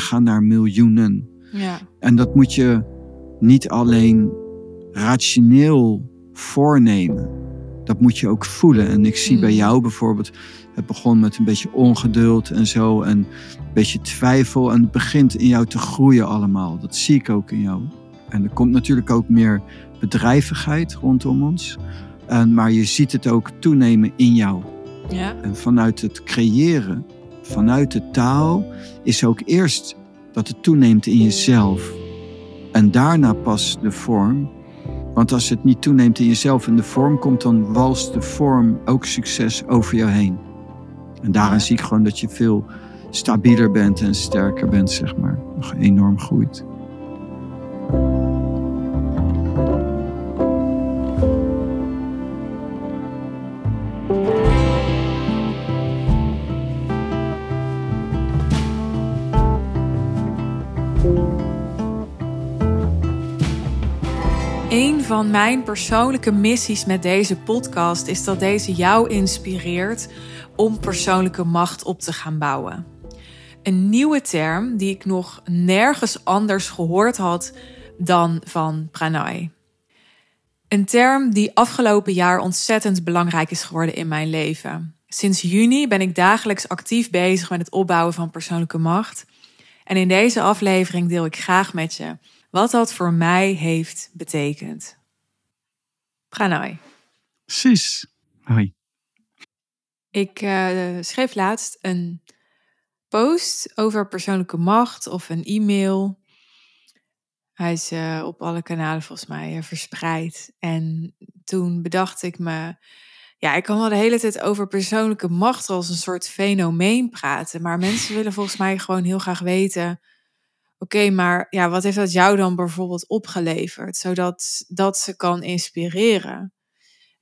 gaan naar miljoenen. Ja. En dat moet je niet alleen rationeel voornemen. Dat moet je ook voelen. En ik zie Mm. bij jou bijvoorbeeld, het begon met een beetje ongeduld en zo. En een beetje twijfel. En het begint in jou te groeien allemaal. Dat zie ik ook in jou. En er komt natuurlijk ook meer bedrijvigheid rondom ons. En, maar je ziet het ook toenemen in jou. Ja. En vanuit het creëren, vanuit de taal, is ook eerst dat het toeneemt in jezelf. En daarna pas de vorm. Want als het niet toeneemt in jezelf en de vorm komt, dan walst de vorm ook succes over jou heen. En daarin zie ik gewoon dat je veel stabieler bent en sterker bent, zeg maar. Nog enorm groeit. Mijn persoonlijke missies met deze podcast is dat deze jou inspireert om persoonlijke macht op te gaan bouwen. Een nieuwe term die ik nog nergens anders gehoord had dan van Pranay. Een term die afgelopen jaar ontzettend belangrijk is geworden in mijn leven. Sinds juni ben ik dagelijks actief bezig met het opbouwen van persoonlijke macht. En in deze aflevering deel ik graag met je wat dat voor mij heeft betekend. Pranay. Precies. Hoi. Ik eh, schreef laatst een post over persoonlijke macht of een e-mail. Hij is eh, op alle kanalen volgens mij eh, verspreid. En toen bedacht ik me, ja, ik kan wel de hele tijd over persoonlijke macht als een soort fenomeen praten. Maar mensen willen volgens mij gewoon heel graag weten, oké, maar ja, wat heeft dat jou dan bijvoorbeeld opgeleverd? Zodat dat ze kan inspireren.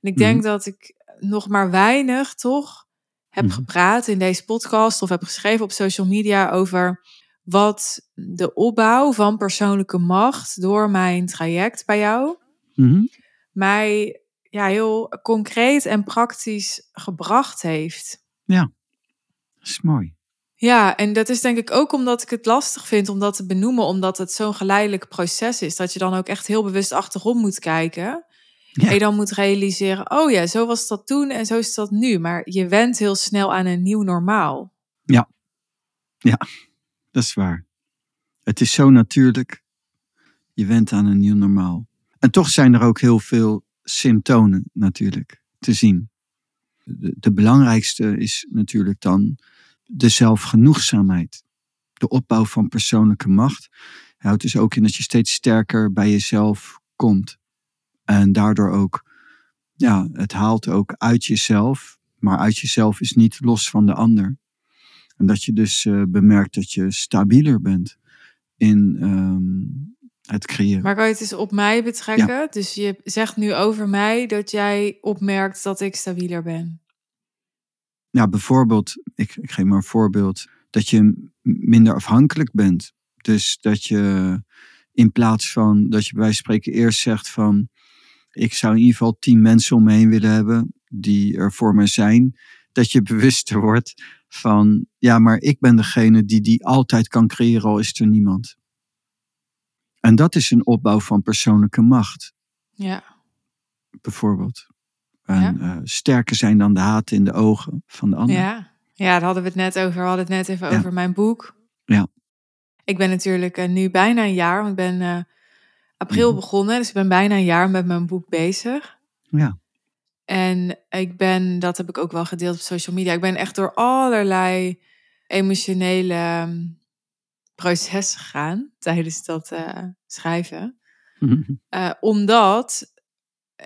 En ik denk Mhm. dat ik nog maar weinig toch heb Mhm. gepraat in deze podcast of heb geschreven op social media over wat de opbouw van persoonlijke macht door mijn traject bij jou Mhm. mij ja, heel concreet en praktisch gebracht heeft. Dat is mooi. Ja, en dat is denk ik ook omdat ik het lastig vind om dat te benoemen, omdat het zo'n geleidelijk proces is. Dat je dan ook echt heel bewust achterom moet kijken. Ja. En je dan moet realiseren, oh ja, zo was dat toen en zo is dat nu. Maar je went heel snel aan een nieuw normaal. Dat is waar. Het is zo natuurlijk. Je went aan een nieuw normaal. En toch zijn er ook heel veel symptomen natuurlijk te zien. De, de belangrijkste is natuurlijk dan de zelfgenoegzaamheid. De opbouw van persoonlijke macht houdt dus ook in dat je steeds sterker bij jezelf komt. En daardoor ook, ja, het haalt ook uit jezelf. Maar uit jezelf is niet los van de ander. En dat je dus eh, bemerkt dat je stabieler bent in ehm, het creëren. Maar kan je het eens op mij betrekken? Dus je zegt nu over mij dat jij opmerkt dat ik stabieler ben. Ja, bijvoorbeeld, ik, ik geef maar een voorbeeld, dat je minder afhankelijk bent. Dus dat je in plaats van dat je bij wijze van spreken eerst zegt van, ik zou in ieder geval tien mensen om me heen willen hebben die er voor me zijn, dat je bewuster wordt van, ja, maar ik ben degene die die altijd kan creëren, al is er niemand. En dat is een opbouw van persoonlijke macht. Ja, bijvoorbeeld. En Ja. eh, sterker zijn dan de haat in de ogen van de ander. ja. ja, daar hadden we het net over. We hadden het net even Ja. over mijn boek. Ja. Ik ben natuurlijk eh, nu bijna een jaar, want ik ben eh, april Mhm. begonnen. Dus ik ben bijna een jaar met mijn boek bezig. Ja. En ik ben, dat heb ik ook wel gedeeld op social media. Ik ben echt door allerlei emotionele ehm, processen gegaan tijdens dat schrijven. Eh, omdat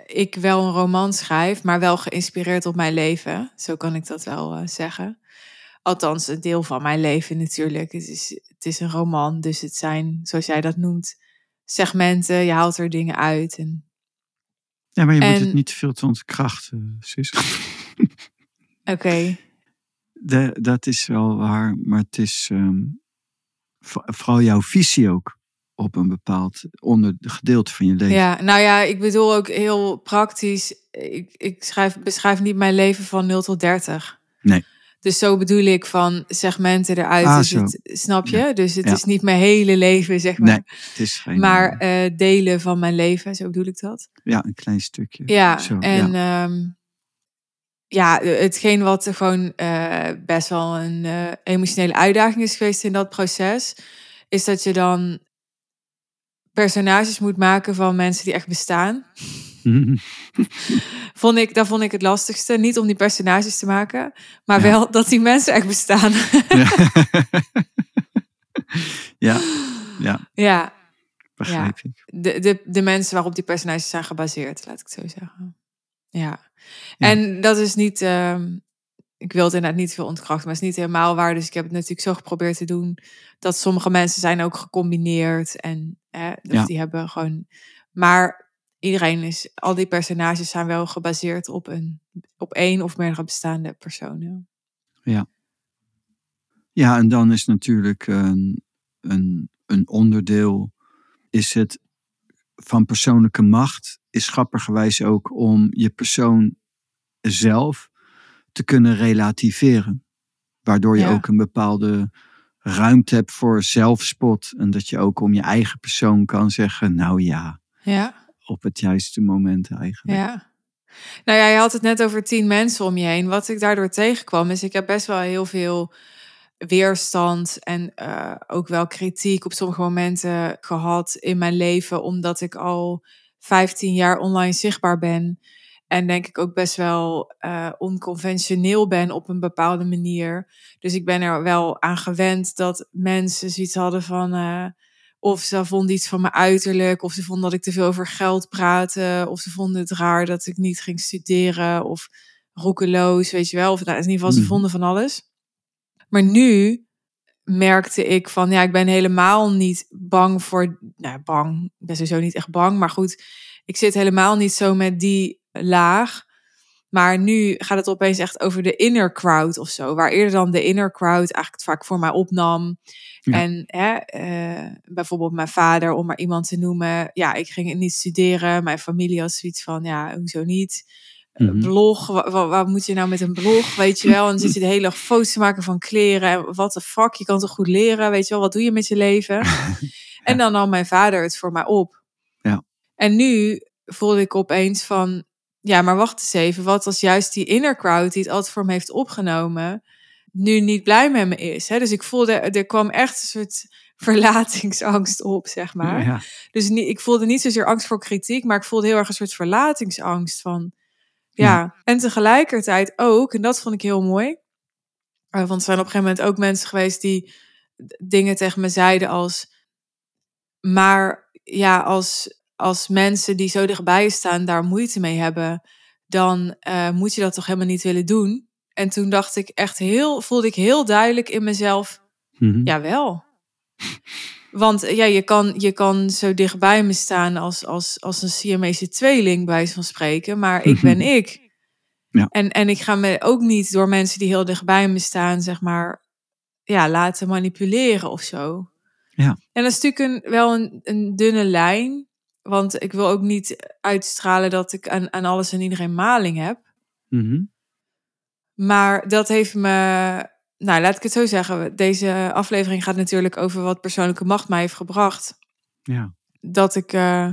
ik wel een roman schrijf, maar wel geïnspireerd op mijn leven. Zo kan ik dat wel eh, zeggen. Althans, een deel van mijn leven natuurlijk. Het is, het is een roman, dus het zijn, zoals jij dat noemt, segmenten. Je haalt er dingen uit. En, ja, maar je moet het niet te veel te ontkrachten, zus. Oké, dat is wel waar, maar het is ehm, vo- vooral jouw visie ook op een bepaald onder gedeelte van je leven. ja, nou ja, ik bedoel ook heel praktisch. Ik, ik schrijf, beschrijf niet mijn leven van 0 tot 30. Nee. Dus zo bedoel ik van segmenten eruit. Ah, dus het, snap je? Ja. Dus het Ja. is niet mijn hele leven, zeg maar. Nee, het is geen... Maar eh, delen van mijn leven, zo bedoel ik dat. ja, een klein stukje. Ja, Zo, en ja. ja. ja, hetgeen wat er gewoon eh, best wel een eh, emotionele uitdaging is geweest in dat proces, is dat je dan personages moet maken van mensen die echt bestaan. Vond ik, dat vond ik het lastigste. Niet om die personages te maken, maar Ja. wel dat die mensen echt bestaan. ja. ja, ja, begrijp ik. de, de, de mensen waarop die personages zijn gebaseerd, laat ik het zo zeggen. Ja. Ja. En dat is niet, ehm, ik wil het inderdaad niet veel ontkrachten, maar het is niet helemaal waar. Dus ik heb het natuurlijk zo geprobeerd te doen dat sommige mensen zijn ook gecombineerd. En dus Ja. die hebben gewoon, maar iedereen is, al die personages zijn wel gebaseerd op een, op één of meerdere bestaande personen. Ja, en dan is natuurlijk een, een, een onderdeel, is het van persoonlijke macht, is grappigerwijs ook om je persoon zelf te kunnen relativeren. Waardoor je Ja. ook een bepaalde ruimte hebt voor zelfspot. En dat je ook om je eigen persoon kan zeggen, nou ja, Ja. op het juiste moment eigenlijk. Ja. Nou ja, je had het net over tien mensen om je heen. Wat ik daardoor tegenkwam, is ik heb best wel heel veel weerstand en eh, ook wel kritiek op sommige momenten gehad in mijn leven, omdat ik al 15 jaar online zichtbaar ben. En denk ik ook best wel eh, onconventioneel ben op een bepaalde manier. Dus ik ben er wel aan gewend dat mensen zoiets hadden van. eh, of ze vonden iets van mijn uiterlijk, of ze vonden dat ik te veel over geld praatte, of ze vonden het raar dat ik niet ging studeren, of roekeloos, weet je wel. Of nou, in ieder geval, ze Mhm. vonden van alles. Maar nu merkte ik van, ja, ik ben helemaal niet bang voor, nou, bang, ik ben sowieso niet echt bang, maar goed, ik zit helemaal niet zo met die laag. Maar nu gaat het opeens echt over de inner crowd of zo. Waar eerder dan de inner crowd eigenlijk het vaak voor mij opnam. Ja. En hè, eh, bijvoorbeeld mijn vader, om maar iemand te noemen. Ja, ik ging niet studeren. Mijn familie had zoiets van, ja, hoezo niet? Mhm. Blog, wa- wa- wat moet je nou met een blog, weet je wel? En dan zit je de hele dag foto's te maken van kleren. En wat de fuck, je kan toch goed leren, weet je wel? Wat doe je met je leven? En dan nam mijn vader het voor mij op. Ja. En nu voelde ik opeens van, ja, maar wacht eens even. Wat als juist die inner crowd die het altijd voor me heeft opgenomen, nu niet blij met me is? Hè? Dus ik voelde, er kwam echt een soort verlatingsangst op, zeg maar. Ja, Dus niet, ik voelde niet zozeer angst voor kritiek, maar ik voelde heel erg een soort verlatingsangst van. Ja, en tegelijkertijd ook, en dat vond ik heel mooi. eh, Want er zijn op een gegeven moment ook mensen geweest die dingen tegen me zeiden als. Maar ja, als, als mensen die zo dichtbij staan daar moeite mee hebben, dan eh, moet je dat toch helemaal niet willen doen. En toen dacht ik echt heel, voelde ik heel duidelijk in mezelf, Mhm. Jawel. Want eh, ja, je kan, je kan zo dichtbij me staan als, als, als een Siamese tweeling, bij van spreken. Maar ik ben ik. Ja. En, en ik ga me ook niet door mensen die heel dichtbij me staan, zeg maar, ja, laten manipuleren of zo. Ja. En dat is natuurlijk een, wel een, een dunne lijn. Want ik wil ook niet uitstralen dat ik aan, aan alles en iedereen maling heb. Mhm. Maar dat heeft me. Nou, laat ik het zo zeggen. Deze aflevering gaat natuurlijk over wat persoonlijke macht mij heeft gebracht. Ja. Dat ik eh,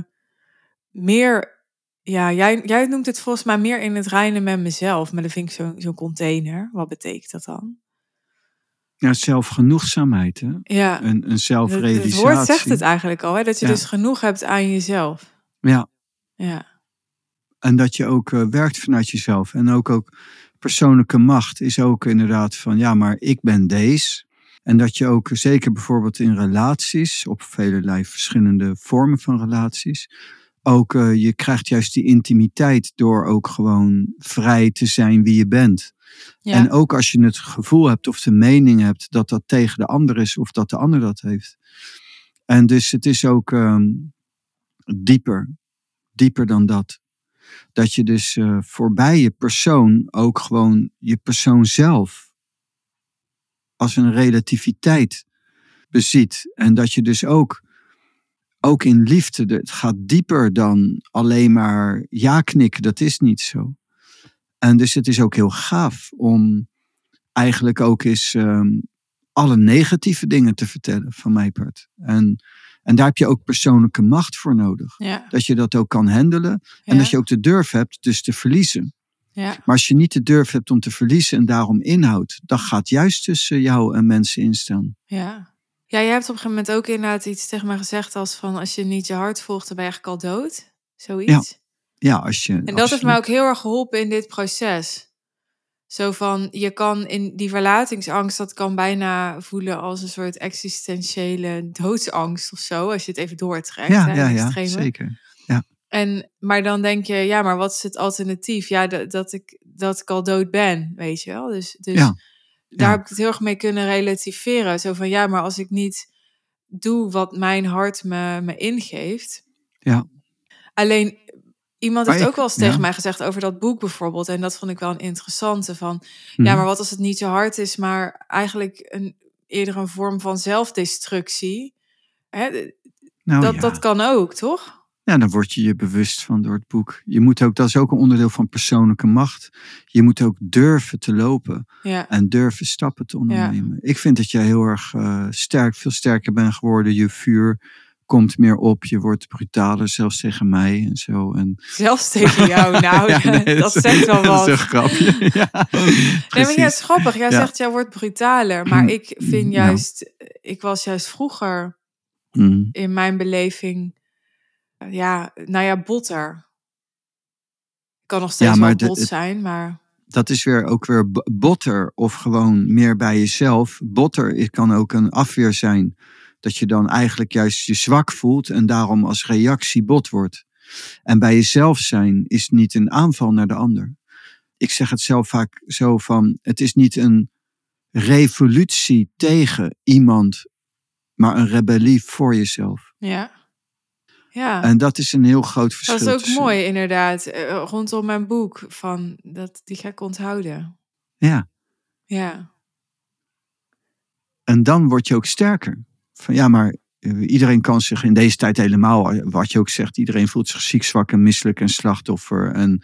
meer. Ja, jij, jij noemt het volgens mij meer in het reinen met mezelf. Maar dan vind ik zo- zo'n container. Wat betekent dat dan? Ja, zelfgenoegzaamheid, hè? Ja, Een, een het, het zelfrealisatie. woord zegt het eigenlijk al. Hè? Dat je Ja. dus genoeg hebt aan jezelf. Ja, Ja, en dat je ook eh, werkt vanuit jezelf. En ook, ook persoonlijke macht is ook inderdaad van, ja, maar ik ben deze. En dat je ook, zeker bijvoorbeeld in relaties, op velelei verschillende vormen van relaties, ook eh, je krijgt juist die intimiteit door ook gewoon vrij te zijn wie je bent. En ook als je het gevoel hebt of de mening hebt dat dat tegen de ander is of dat de ander dat heeft. En dus het is ook ehm, dieper, dieper dan dat. Dat je dus eh, voorbij je persoon ook gewoon je persoon zelf als een relativiteit beziet. En dat je dus ook, ook in liefde, de- het gaat dieper dan alleen maar ja knikken, dat is niet zo. En dus het is ook heel gaaf om eigenlijk ook is ehm, alle negatieve dingen te vertellen van mijn part. En, en daar heb je ook persoonlijke macht voor nodig. Ja. Dat je dat ook kan handelen. En Ja. dat je ook de durf hebt dus te verliezen. Ja. Maar als je niet de durf hebt om te verliezen en daarom inhoudt, dan gaat juist tussen jou en mensen instaan. Ja. Ja, jij hebt op een gegeven moment ook inderdaad iets tegen me gezegd als van als je niet je hart volgt, dan ben je eigenlijk al dood. Zoiets. Ja, als je. En dat heeft mij ook heel erg geholpen in dit proces. Zo van, je kan in die verlatingsangst, dat kan bijna voelen als een soort existentiële doodsangst of zo, als je het even doortrekt. Ja, hè, ja, ja, zeker. En, maar dan denk je, ja, maar wat is het alternatief? Ja, dat, dat, ik, dat ik al dood ben, weet je wel. Dus, dus Ja, daar ja. heb ik het heel erg mee kunnen relativeren. Zo van, ja, maar als ik niet doe wat mijn hart me, me ingeeft. Ja. Alleen, iemand heeft ook wel eens tegen ja. mij gezegd over dat boek bijvoorbeeld. En dat vond ik wel een interessante van, ja, maar wat als het niet je hart is, maar eigenlijk een, eerder een vorm van zelfdestructie. Hè, Nou, dat, ja. dat kan ook, toch? Ja, dan word je je bewust van door het boek. Je moet ook, dat is ook een onderdeel van persoonlijke macht. Je moet ook durven te lopen Ja. en durven stappen te ondernemen. Ik vind dat je heel erg eh, sterk, veel sterker bent geworden. Je vuur komt meer op. Je wordt brutaler, zelfs tegen mij en zo. En, Zelfs tegen jou, nou, Ja, nee, dat zegt wel Dat wat. is een grapje. ja, Nee, maar ja, het is grappig. Jij Ja. zegt, jij wordt brutaler. Maar ik vind Ja. juist, ik was juist vroeger Mm, in mijn beleving, eh, ja, nou ja, botter. Ik kan nog steeds Ja, maar wel bot zijn, maar dat is weer ook weer botter of gewoon meer bij jezelf. Botter kan ook een afweer zijn. Dat je dan eigenlijk juist je zwak voelt en daarom als reactie bot wordt. En bij jezelf zijn is niet een aanval naar de ander. Ik zeg het zelf vaak zo van, het is niet een revolutie tegen iemand, maar een rebellie voor jezelf. ja. Ja, En dat is een heel groot verschil. dat is ook tussen- mooi inderdaad. eh, rondom mijn boek, van dat, die ga ik onthouden. Ja, Ja, En dan word je ook sterker. Van ja, maar eh, iedereen kan zich in deze tijd helemaal, eh, wat je ook zegt, iedereen voelt zich ziek, zwak en misselijk en slachtoffer. En,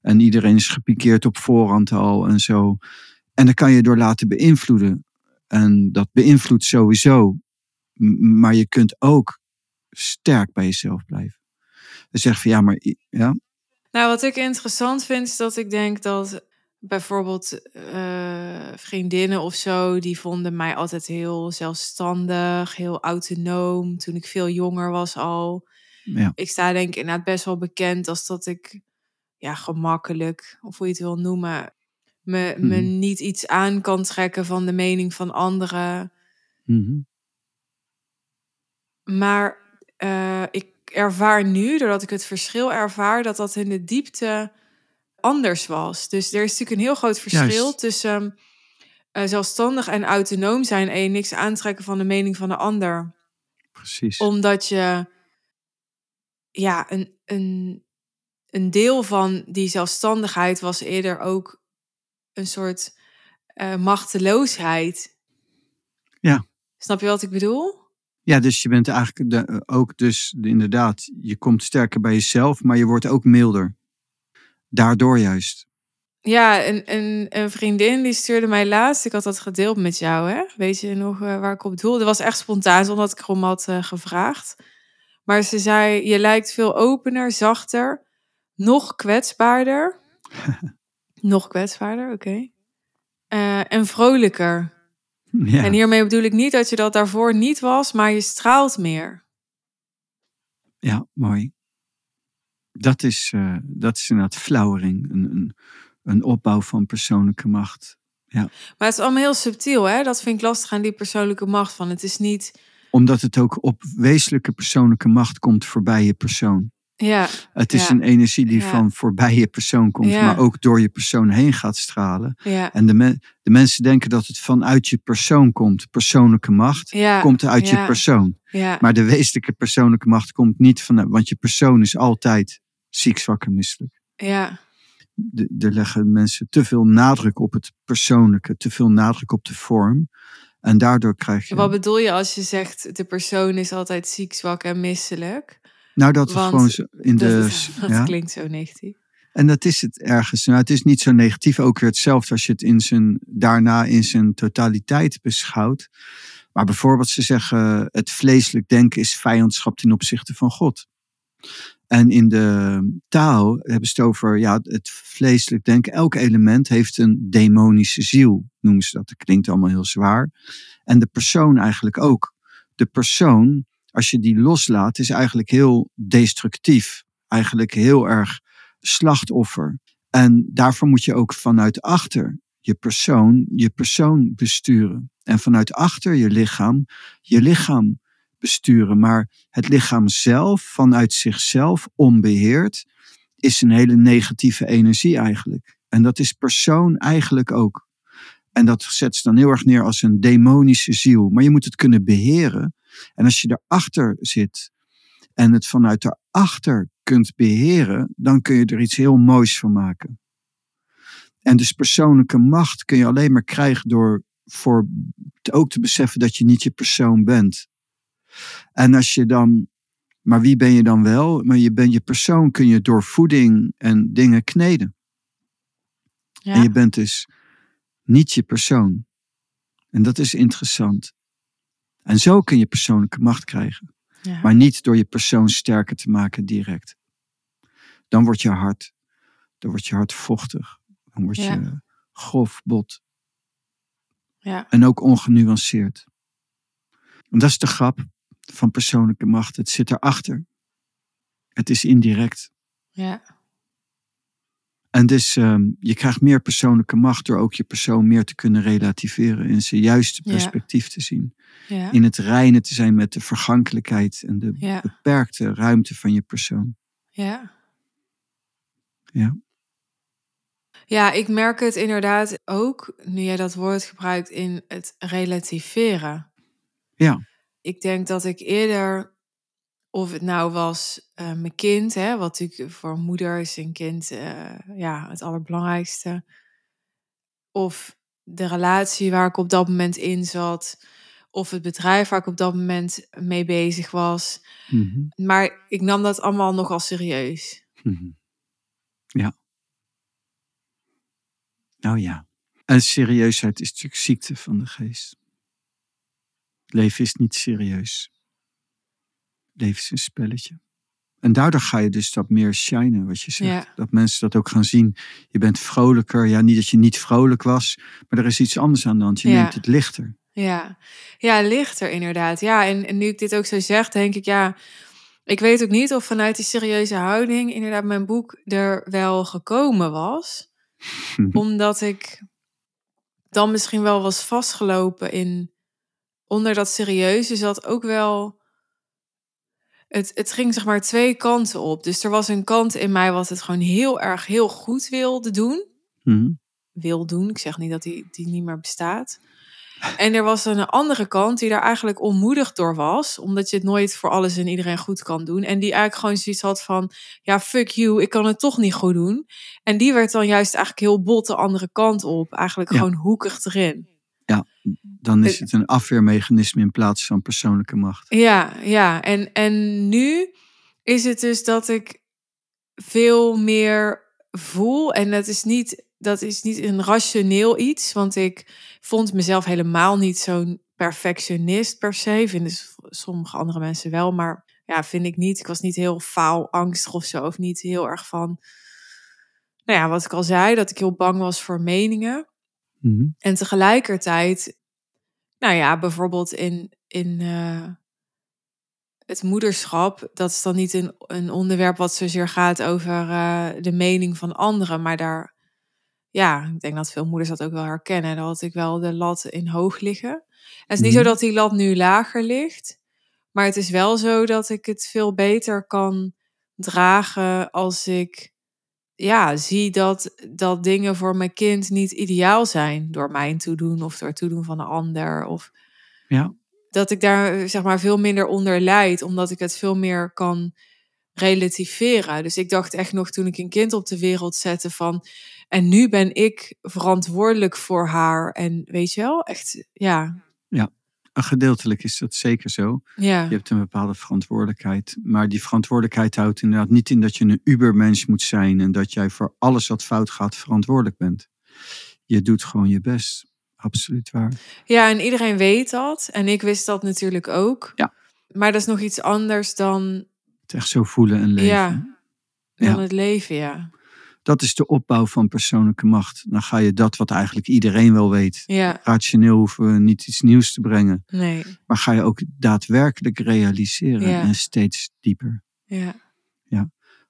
en iedereen is gepikeerd op voorhand al en zo. En dan kan je door laten beïnvloeden. En dat beïnvloedt sowieso. Maar je kunt ook sterk bij jezelf blijven. Dan zeg je van ja, maar ja, Nou, wat ik interessant vind, is dat ik denk dat bijvoorbeeld eh, vriendinnen of zo, die vonden mij altijd heel zelfstandig, heel autonoom. Toen ik veel jonger was al. ja, Ik sta denk ik inderdaad best wel bekend als dat ik, ja, gemakkelijk, of hoe je het wil noemen, me, me Mhm. niet iets aan kan trekken van de mening van anderen. mhm, Maar eh, ik ervaar nu, doordat ik het verschil ervaar, dat dat in de diepte anders was. Dus er is natuurlijk een heel groot verschil Juist. tussen eh, zelfstandig en autonoom zijn en je niks aantrekken van de mening van de ander. precies. Omdat je ja, een, een, een deel van die zelfstandigheid was eerder ook een soort eh, machteloosheid. Ja. Snap je wat ik bedoel? Ja, dus je bent eigenlijk de, eh, ook dus de- inderdaad, je komt sterker bij jezelf, maar je wordt ook milder. Daardoor juist. Ja, een, een, een vriendin die stuurde mij laatst. Ik had dat gedeeld met jou, hè? Weet je nog eh, waar ik op doelde? Dat was echt spontaan, zonder dat ik erom had eh, gevraagd. Maar ze zei, je lijkt veel opener, zachter, nog kwetsbaarder. nog kwetsbaarder, oké. Eh, en vrolijker. Ja, En hiermee bedoel ik niet dat je dat daarvoor niet was, maar je straalt meer. ja mooi. Dat is, eh, dat is inderdaad flowering, een, een, een opbouw van persoonlijke macht. Maar het is allemaal heel subtiel, hè? Dat vind ik lastig aan die persoonlijke macht. Van het is niet, Omdat het ook op wezenlijke persoonlijke macht komt voorbij je persoon. ja, Het is Ja. een energie die Ja. van voorbij je persoon komt, Ja. maar ook door je persoon heen gaat stralen. ja, En de, me- de mensen denken dat het vanuit je persoon komt. Persoonlijke macht ja. komt uit ja, je persoon. Ja, Maar de wezenlijke persoonlijke macht komt niet vanuit, want je persoon is altijd ziek, zwak en misselijk. ja, De- Er leggen mensen te veel nadruk op het persoonlijke, te veel nadruk op de vorm. En daardoor krijg je. Wat bedoel je als je zegt de persoon is altijd ziek, zwak en misselijk? nou, dat want gewoon in dat, de. is- dat ja. klinkt zo negatief. En dat is het ergens. Nou, het is niet zo negatief. Ook weer hetzelfde als je het in zijn, daarna in zijn totaliteit beschouwt. Maar bijvoorbeeld ze zeggen het vleeselijk denken is vijandschap ten opzichte van God. En in de taal hebben ze het over ja, het vleeselijk denken. Elk element heeft een demonische ziel, noemen ze dat. Dat klinkt allemaal heel zwaar. En de persoon eigenlijk ook. De persoon, als je die loslaat, is eigenlijk heel destructief. Eigenlijk heel erg slachtoffer. En daarvoor moet je ook vanuit achter je persoon, je persoon besturen. En vanuit achter je lichaam, je lichaam besturen. Maar het lichaam zelf, vanuit zichzelf onbeheerd, is een hele negatieve energie eigenlijk. En dat is persoon eigenlijk ook. En dat zet ze dan heel erg neer als een demonische ziel. Maar je moet het kunnen beheren. En als je erachter zit en het vanuit daarachter kunt beheren, dan kun je er iets heel moois van maken. En dus persoonlijke macht kun je alleen maar krijgen door voor ook te beseffen dat je niet je persoon bent. En als je dan, maar wie ben je dan wel? Maar je bent je persoon kun je door voeding en dingen kneden. Ja. En je bent dus niet je persoon. En dat is interessant. En zo kun je persoonlijke macht krijgen. Ja. Maar niet door je persoon sterker te maken direct. Dan wordt je hart, dan wordt je hart vochtig. Dan word je grof, bot. Ja. En ook ongenuanceerd. En dat is de grap van persoonlijke macht. Het zit erachter. Het is indirect. Ja. En dus um, je krijgt meer persoonlijke macht door ook je persoon meer te kunnen relativeren. In zijn juiste perspectief te zien. Ja. In het reinen te zijn met de vergankelijkheid en de ja. beperkte ruimte van je persoon. Ja. Ja. Ja, ik merk het inderdaad ook, nu jij dat woord gebruikt, in het relativeren. Ja. Ik denk dat ik eerder, of het nou was uh, mijn kind, hè, wat natuurlijk voor een moeder is een kind uh, ja, het allerbelangrijkste. Of de relatie waar ik op dat moment in zat. Of het bedrijf waar ik op dat moment mee bezig was. Mm -hmm. Maar ik nam dat allemaal nogal serieus. Mm -hmm. Ja. Nou ja. En serieusheid is natuurlijk ziekte van de geest. Leven is niet serieus. Leven is een spelletje. En daardoor ga je dus dat meer shinen, wat je zegt. Ja. Dat mensen dat ook gaan zien. Je bent vrolijker. Ja, niet dat je niet vrolijk was, maar er is iets anders aan de hand. Je Ja. neemt het lichter. Ja, ja lichter inderdaad. Ja, en, en nu ik dit ook zo zeg, denk ik, ja, ik weet ook niet of vanuit die serieuze houding inderdaad mijn boek er wel gekomen was. Omdat ik dan misschien wel was vastgelopen in, onder dat serieuze zat ook wel, het, het ging zeg maar twee kanten op. Dus er was een kant in mij wat het gewoon heel erg heel goed wilde doen. Mhm. Wil doen, ik zeg niet dat die, die niet meer bestaat. En er was een andere kant die daar eigenlijk onmoedig door was. Omdat je het nooit voor alles en iedereen goed kan doen. En die eigenlijk gewoon zoiets had van... Ja, fuck you, ik kan het toch niet goed doen. En die werd dan juist eigenlijk heel bot de andere kant op. Eigenlijk Ja. gewoon hoekig erin. Dan is het een afweermechanisme in plaats van persoonlijke macht. Ja, ja. En, en nu is het dus dat ik veel meer voel. En dat is niet, dat is niet een rationeel iets. Want ik vond mezelf helemaal niet zo'n perfectionist per se. Vinden sommige andere mensen wel. Maar ja, vind ik niet. Ik was niet heel faalangstig of zo. Of niet heel erg van... Nou ja, wat ik al zei, dat ik heel bang was voor meningen. Mhm. En tegelijkertijd, nou ja, bijvoorbeeld in, in eh, het moederschap, dat is dan niet een, een onderwerp wat zozeer gaat over eh, de mening van anderen, maar daar, ja, ik denk dat veel moeders dat ook wel herkennen. Daar had ik wel de lat in hoog liggen. Het is niet Mhm. zo dat die lat nu lager ligt, maar het is wel zo dat ik het veel beter kan dragen als ik ja, zie dat, dat dingen voor mijn kind niet ideaal zijn door mijn toedoen of door het toedoen van een ander. Of Ja. dat ik daar zeg maar veel minder onder lijd, omdat ik het veel meer kan relativeren. Dus ik dacht echt nog toen ik een kind op de wereld zette van, en nu ben ik verantwoordelijk voor haar. En weet je wel, echt, ja, gedeeltelijk is dat zeker zo. Ja. Je hebt een bepaalde verantwoordelijkheid. Maar die verantwoordelijkheid houdt inderdaad niet in dat je een ubermens moet zijn en dat jij voor alles wat fout gaat verantwoordelijk bent. Je doet gewoon je best. Absoluut waar. ja, en iedereen weet dat. En ik wist dat natuurlijk ook. Ja. Maar dat is nog iets anders dan, Het echt zo voelen en leven. ja, dan Ja. het leven, ja. Dat is de opbouw van persoonlijke macht. Dan ga je dat wat eigenlijk iedereen wel weet. Ja, Rationeel hoeven we niet iets nieuws te brengen. nee, Maar ga je ook daadwerkelijk realiseren Ja. en steeds dieper. ja.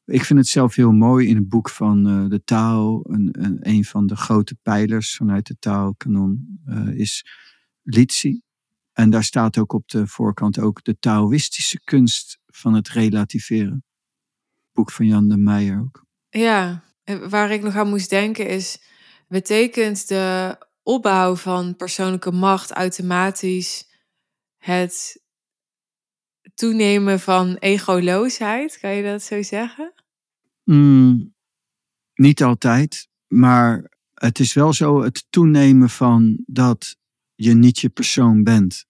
Ik vind het zelf heel mooi in het boek van eh, de Tao. Een, een, een van de grote pijlers vanuit de Tao-kanon eh, is Litsi. En daar staat ook op de voorkant ook de Taoïstische kunst van het relativeren. Boek van Jan de Meijer ook. Ja, waar ik nog aan moest denken is, betekent de opbouw van persoonlijke macht automatisch het toenemen van egoloosheid? Kan je dat zo zeggen? Mm, niet altijd, maar het is wel zo het toenemen van dat je niet je persoon bent.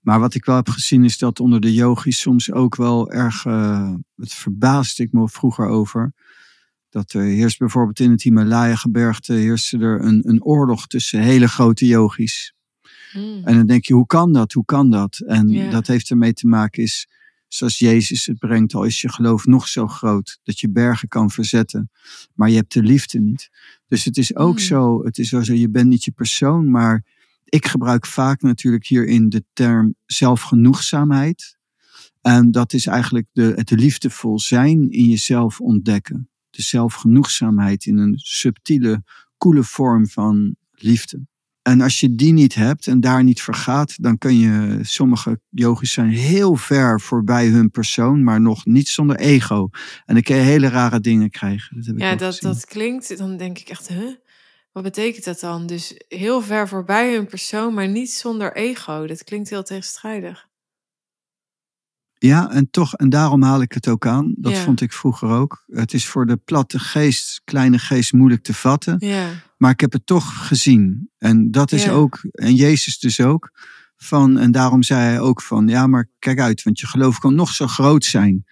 Maar wat ik wel heb gezien is dat onder de yogis soms ook wel erg, eh, het verbaasde ik me vroeger over, dat er heerst bijvoorbeeld in het Himalaya-gebergte heerste er een, een oorlog tussen hele grote yogis. Mm. En dan denk je, hoe kan dat? Hoe kan dat? En dat heeft ermee te maken is, zoals Jezus het brengt, al is je geloof nog zo groot, dat je bergen kan verzetten, maar je hebt de liefde niet. Dus het is ook Mm. zo, het is wel zo, je bent niet je persoon, maar ik gebruik vaak natuurlijk hierin de term zelfgenoegzaamheid. En dat is eigenlijk de, het liefdevol zijn in jezelf ontdekken. De zelfgenoegzaamheid in een subtiele, koele vorm van liefde. En als je die niet hebt en daar niet voor gaat, dan kun je, sommige yogis zijn heel ver voorbij hun persoon, maar nog niet zonder ego. En dan kun je hele rare dingen krijgen. Dat heb Ja, dat, gezien. dat klinkt, dan denk ik echt, huh? Wat betekent dat dan? Dus heel ver voorbij hun persoon, maar niet zonder ego. Dat klinkt heel tegenstrijdig. Ja, en toch, en daarom haal ik het ook aan. Dat Ja. vond ik vroeger ook. Het is voor de platte geest, kleine geest, moeilijk te vatten. Ja, Maar ik heb het toch gezien. En dat is Ja. ook, en Jezus dus ook. Van, en daarom zei hij ook van, ja, maar kijk uit, want je geloof kan nog zo groot zijn.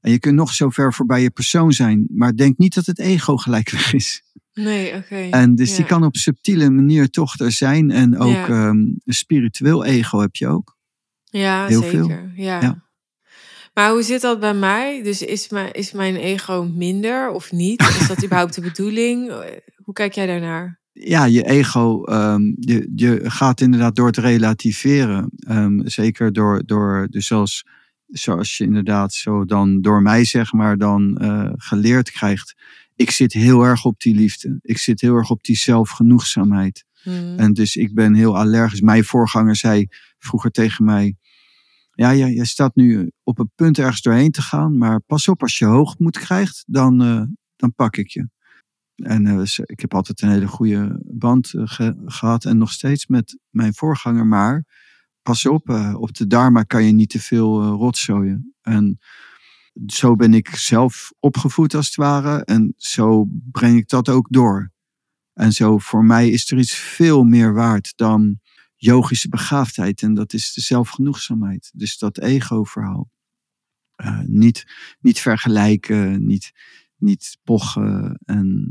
En je kunt nog zo ver voorbij je persoon zijn. Maar denk niet dat het ego gelijk weg is. nee, oké. En dus die kan op subtiele manier toch er zijn. En ook ehm, een spiritueel ego heb je ook. Ja, Heel zeker. veel. Ja. Maar hoe zit dat bij mij? Dus is mijn, is mijn ego minder of niet? Is dat überhaupt de bedoeling? Hoe kijk jij daarnaar? ja, je ego, ehm, je, je gaat inderdaad door het relativeren. ehm, zeker door, door dus zoals, zoals je inderdaad zo dan door mij zeg maar dan eh, geleerd krijgt. Ik zit heel erg op die liefde. Ik zit heel erg op die zelfgenoegzaamheid. Hmm. En dus ik ben heel allergisch. Mijn voorganger zei vroeger tegen mij. Ja, ja, je staat nu op een punt ergens doorheen te gaan. Maar pas op, als je hoogmoed krijgt, dan, eh, dan pak ik je. En eh, ze- ik heb altijd een hele goede band eh, ge- gehad. En nog steeds met mijn voorganger. Maar pas op, eh, op de Dharma kan je niet te veel eh, rotzooien. En zo ben ik zelf opgevoed als het ware. En zo breng ik dat ook door. En zo voor mij is er iets veel meer waard dan yogische begaafdheid. En dat is de zelfgenoegzaamheid. Dus dat ego-verhaal. Eh, niet, niet vergelijken, niet, niet pochen. En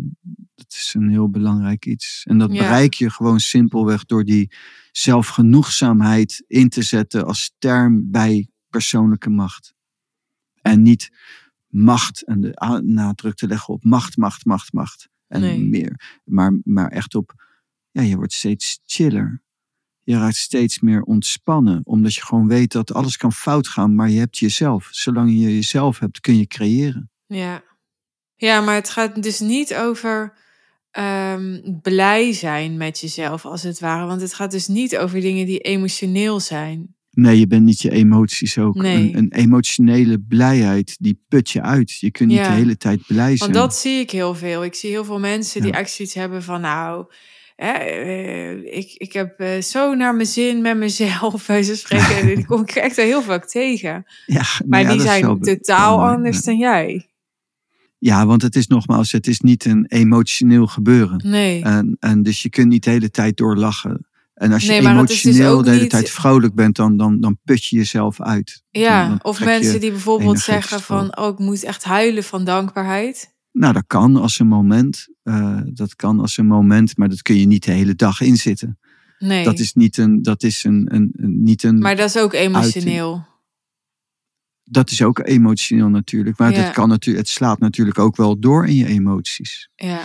dat is een heel belangrijk iets. En dat Ja. bereik je gewoon simpelweg door die zelfgenoegzaamheid in te zetten als term bij persoonlijke macht. En niet macht en de nadruk te leggen op macht, macht, macht, macht. En Nee. meer. Maar, maar echt op, ja, je wordt steeds chiller. Je raakt steeds meer ontspannen, omdat je gewoon weet dat alles kan fout gaan, maar je hebt jezelf. Zolang je jezelf hebt, kun je creëren. Ja. ja, maar het gaat dus niet over ehm, blij zijn met jezelf, als het ware. Want het gaat dus niet over dingen die emotioneel zijn. Nee, je bent niet je emoties ook. Nee. Een, een emotionele blijheid, die put je uit. Je kunt niet Ja. de hele tijd blij zijn. Want dat zie ik heel veel. Ik zie heel veel mensen die echt zoiets hebben van, nou, eh, ik, ik heb eh, zo naar mijn zin met mezelf, bij ze spreken. En die kom ik echt heel vaak tegen. ja, Maar nou ja, die zijn totaal anders dan jij. Ja, want het is nogmaals, het is niet een emotioneel gebeuren. Nee. En, en dus je kunt niet de hele tijd door lachen. En als je Nee, maar dus emotioneel de hele niet- tijd vrolijk bent, dan, dan, dan put je jezelf uit. Ja, Dan- dan of mensen die bijvoorbeeld zeggen van, oh, ik moet echt huilen van dankbaarheid. Nou, dat kan als een moment. eh, dat kan als een moment, maar dat kun je niet de hele dag inzitten. Nee, Dat is niet een, dat is een, een, een- niet een, maar dat is ook emotioneel. dat is ook emotioneel natuurlijk. Maar Ja. dat kan natuurlijk, het slaat natuurlijk ook wel door in je emoties. Ja,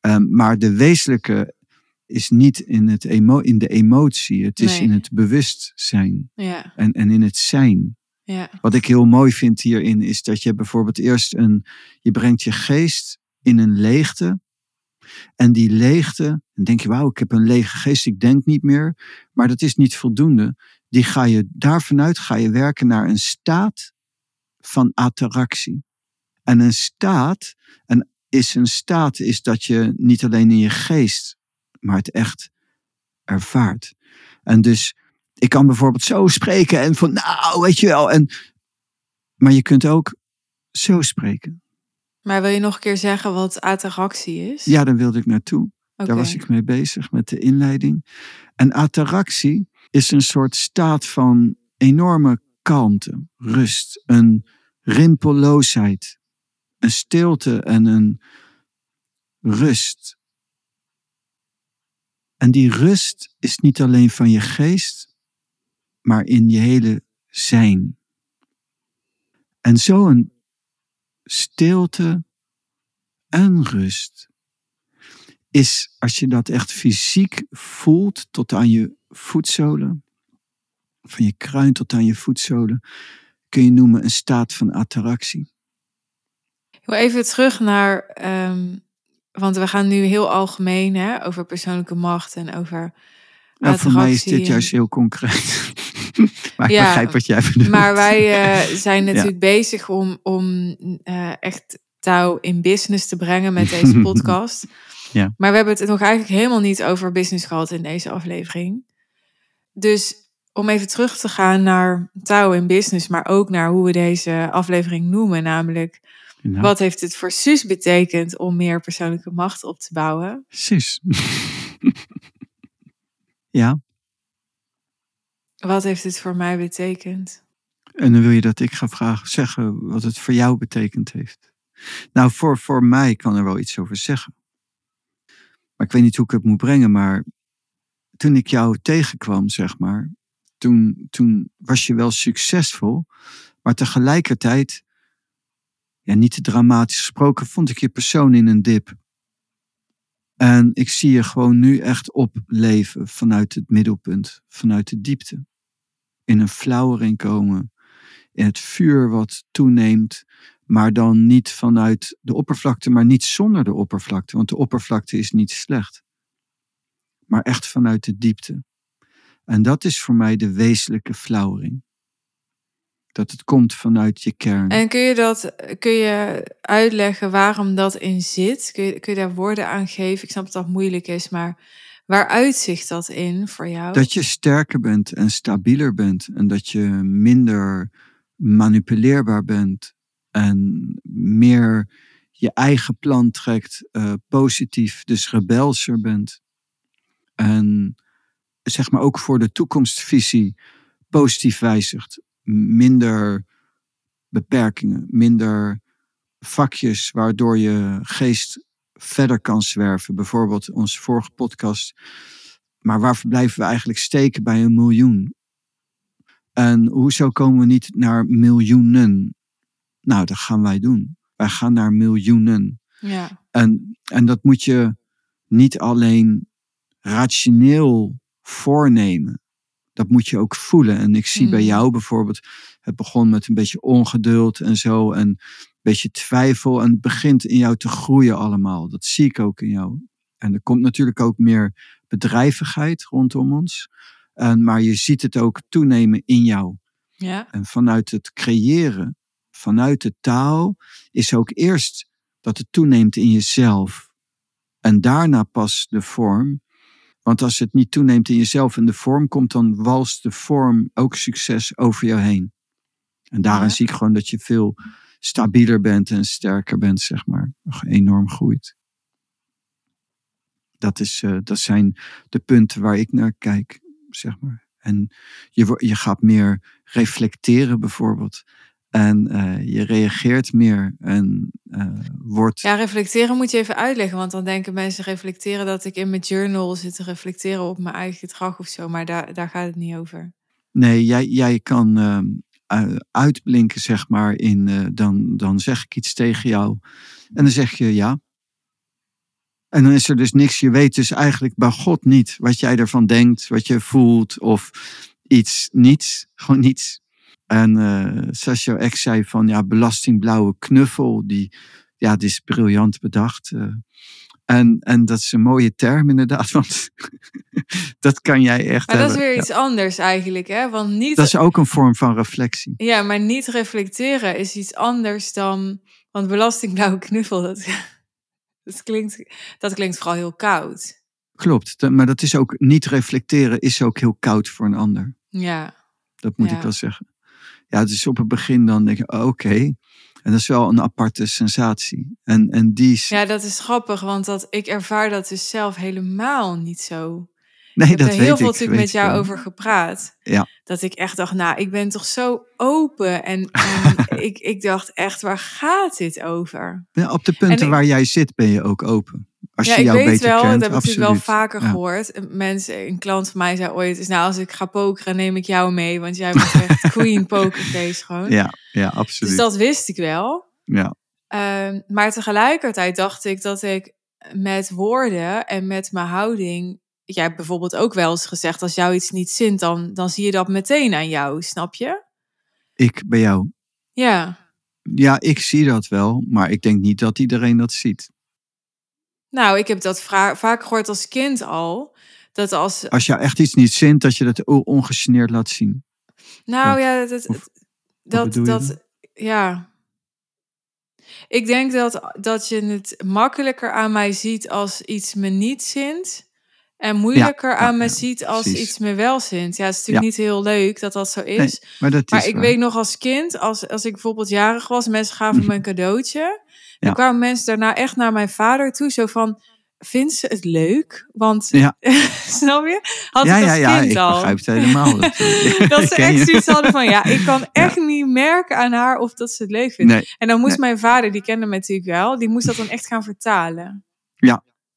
Ehm, maar de wezenlijke is niet in, het emo, in de emotie. Het is in het bewustzijn ja, en, en in het zijn. Ja, Wat ik heel mooi vind hierin is dat je bijvoorbeeld eerst een, je brengt je geest in een leegte. En die leegte, dan denk je, wauw, ik heb een lege geest, ik denk niet meer. Maar dat is niet voldoende. Die ga je, daar vanuit ga je werken naar een staat van attractie. En een staat, en is een staat, is dat je niet alleen in je geest, maar het echt ervaart. En dus, ik kan bijvoorbeeld zo spreken en van, nou, weet je wel. En, maar je kunt ook zo spreken. Maar wil je nog een keer zeggen wat attractie is? Ja, daar wilde ik naartoe. Daar was ik mee bezig met de inleiding. En attractie is een soort staat van enorme kalmte, rust, een rimpelloosheid, een stilte en een rust. En die rust is niet alleen van je geest, maar in je hele zijn. En zo'n stilte en rust is, als je dat echt fysiek voelt, tot aan je voetzolen, van je kruin tot aan je voetzolen, kun je noemen een staat van attractie. Ik wil even terug naar, ehm, want we gaan nu heel algemeen hè, over persoonlijke macht en over Nou, voor mij is dit en- juist heel concreet. maar ik begrijp wat jij bedoelt. Maar wij eh, zijn natuurlijk bezig om, om eh, echt touw in business te brengen met deze podcast. Ja. Maar we hebben het nog eigenlijk helemaal niet over business gehad in deze aflevering. Dus om even terug te gaan naar touw in business, maar ook naar hoe we deze aflevering noemen, namelijk Nou, wat heeft het voor Suus betekend om meer persoonlijke macht op te bouwen? Precies. ja, Wat heeft het voor mij betekend? en dan wil je dat ik ga vragen, zeggen wat het voor jou betekend heeft. Nou, voor, voor mij kan er wel iets over zeggen. Maar ik weet niet hoe ik het moet brengen, maar toen ik jou tegenkwam, zeg maar, toen, toen was je wel succesvol, maar tegelijkertijd, ja, niet te dramatisch gesproken, vond ik je persoon in een dip. En ik zie je gewoon nu echt opleven vanuit het middelpunt, vanuit de diepte. In een flauwering komen, in het vuur wat toeneemt, maar dan niet vanuit de oppervlakte, maar niet zonder de oppervlakte, want de oppervlakte is niet slecht. Maar echt vanuit de diepte. En dat is voor mij de wezenlijke flauwering. Dat het komt vanuit je kern. En kun je dat kun je uitleggen waarom dat in zit? Kun je, kun je daar woorden aan geven? Ik snap dat dat moeilijk is, maar waar uitzicht dat in voor jou? Dat je sterker bent en stabieler bent. En dat je minder manipuleerbaar bent. En meer je eigen plan trekt, eh, positief, dus rebelser bent. En zeg maar ook voor de toekomstvisie positief wijzigt. Minder beperkingen, minder vakjes waardoor je geest verder kan zwerven. Bijvoorbeeld onze vorige podcast. Maar waar blijven we eigenlijk steken bij een miljoen? En hoezo komen we niet naar miljoenen? Nou, dat gaan wij doen. Wij gaan naar miljoenen. Ja, En, en dat moet je niet alleen rationeel voornemen. Dat moet je ook voelen. En ik zie bij Hmm. jou bijvoorbeeld, het begon met een beetje ongeduld en zo. En een beetje twijfel. En het begint in jou te groeien allemaal. Dat zie ik ook in jou. En er komt natuurlijk ook meer bedrijvigheid rondom ons. En, maar je ziet het ook toenemen in jou. ja, En vanuit het creëren, vanuit de taal, is ook eerst dat het toeneemt in jezelf. En daarna pas de vorm. Want als het niet toeneemt in jezelf en de vorm komt, dan walst de vorm ook succes over jou heen. En daarin Ja. zie ik gewoon dat je veel stabieler bent en sterker bent, zeg maar. Enorm groeit. Dat, is, eh, dat zijn de punten waar ik naar kijk, zeg maar. En je, je gaat meer reflecteren bijvoorbeeld. En eh, je reageert meer en eh, wordt... Ja, reflecteren moet je even uitleggen. Want dan denken mensen reflecteren dat ik in mijn journal zit te reflecteren op mijn eigen gedrag of zo. Maar daar, daar gaat het niet over. Nee, jij, jij kan ehm, uitblinken, zeg maar, in eh, dan, dan zeg ik iets tegen jou. En dan zeg je ja. En dan is er dus niks. Je weet dus eigenlijk bij God niet wat jij ervan denkt, wat je voelt of iets, niets. Gewoon niets. En zoals jouw ex zei van ja, belastingblauwe knuffel, die, ja, die is briljant bedacht. eh. en, en dat is een mooie term inderdaad, want dat kan jij echt Maar dat is weer Ja. iets anders eigenlijk, hè? Want niet, Dat is ook een vorm van reflectie. ja, maar niet reflecteren is iets anders dan. Want belastingblauwe knuffel, dat, dat, klinkt, dat klinkt vooral heel koud. Klopt, maar dat is ook niet reflecteren, is ook heel koud voor een ander. Ja, Dat moet Ja. ik wel zeggen. Ja, dus op het begin dan denk je, oh, oké. En dat is wel een aparte sensatie. En, en die ja, dat is grappig, want dat, ik ervaar dat dus zelf helemaal niet zo. nee, ik heb dat er weet heel veel ik. natuurlijk met jou ik wel. over gepraat. Ja. Dat ik echt dacht, nou, ik ben toch zo open. En, en ik, ik dacht echt, waar gaat dit over? Ja, op de punten ik- waar jij zit ben je ook open. Als ja, je ik weet wel, kent, dat heb ik natuurlijk wel vaker Ja. gehoord. Mensen, een klant van mij zei ooit, is nou als ik ga pokeren, neem ik jou mee. Want jij bent echt queen pokerface gewoon. Ja, ja, absoluut. dus dat wist ik wel. ja. Ehm, maar tegelijkertijd dacht ik dat ik met woorden en met mijn houding. Jij hebt bijvoorbeeld ook wel eens gezegd: als jou iets niet zint, dan, dan zie je dat meteen aan jou, snap je? Ik bij jou. Ja. Ja, ik zie dat wel, maar ik denk niet dat iedereen dat ziet. Nou, ik heb dat vaak gehoord als kind al. Dat als. Als jou echt iets niet zint, dat je dat o- ongegeneerd laat zien. Nou ja, dat. Of- dat, je dat ja. Ik denk dat, dat je het makkelijker aan mij ziet als iets me niet zint. En moeilijker ja, aan me ja, ziet als precies. iets me wel zint. Ja, het is natuurlijk niet heel leuk dat dat zo is. Nee, Maar dat Maar ik weet nog als kind, als, als ik bijvoorbeeld jarig was, en mensen gaven me een cadeautje. Dan Ja. kwamen mensen daarna echt naar mijn vader toe, zo van, vindt ze het leuk? Want, Ja. snap je? Had ja, ik ja, als ja, kind ik al. begrijp het helemaal. Dat, Dat ik ze echt zoiets hadden van, ja, ik kan echt niet merken aan haar of dat ze het leuk vindt. Nee, En dan moest Nee. mijn vader, die kende me natuurlijk wel, die moest dat dan echt gaan vertalen.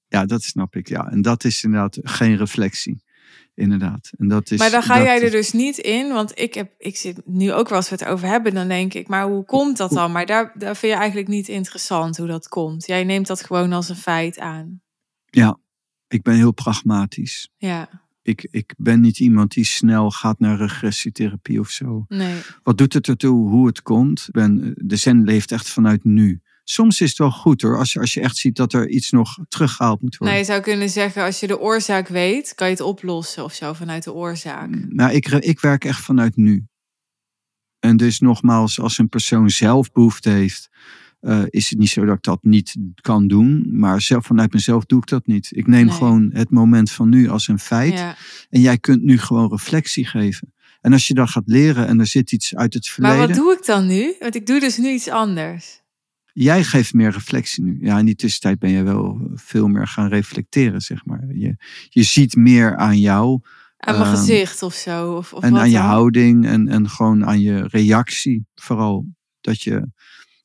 ja, dat snap ik. Ja. En dat is inderdaad geen reflectie. Inderdaad. En dat is, maar dan ga dat jij er dus niet in, want ik, heb, ik zit nu ook wel eens wat over hebben. Dan denk ik, maar hoe komt dat dan? Maar daar, daar vind je eigenlijk niet interessant hoe dat komt. Jij neemt dat gewoon als een feit aan. Ja, ik ben heel pragmatisch. Ja, Ik, ik ben niet iemand die snel gaat naar regressietherapie of zo. nee. Wat doet het ertoe hoe het komt? Ben, de zen leeft echt vanuit nu. Soms is het wel goed hoor, als je, als je echt ziet dat er iets nog teruggehaald moet worden. je zou kunnen zeggen, als je de oorzaak weet, kan je het oplossen of zo vanuit de oorzaak. Nou, ik, ik werk echt vanuit nu. En dus nogmaals, als een persoon zelf behoefte heeft, eh, is het niet zo dat ik dat niet kan doen. Maar zelf, vanuit mezelf doe ik dat niet. Ik neem Nee. gewoon het moment van nu als een feit. Ja. En jij kunt nu gewoon reflectie geven. En als je dan gaat leren en er zit iets uit het Maar verleden. wat doe ik dan nu? Want ik doe dus nu iets anders. Jij geeft meer reflectie nu. Ja, in die tussentijd ben je wel veel meer gaan reflecteren, zeg maar. Je, je ziet meer aan jou Aan mijn Ehm, gezicht of zo. Of, of en wat aan je houding en, en gewoon aan je reactie. Vooral dat je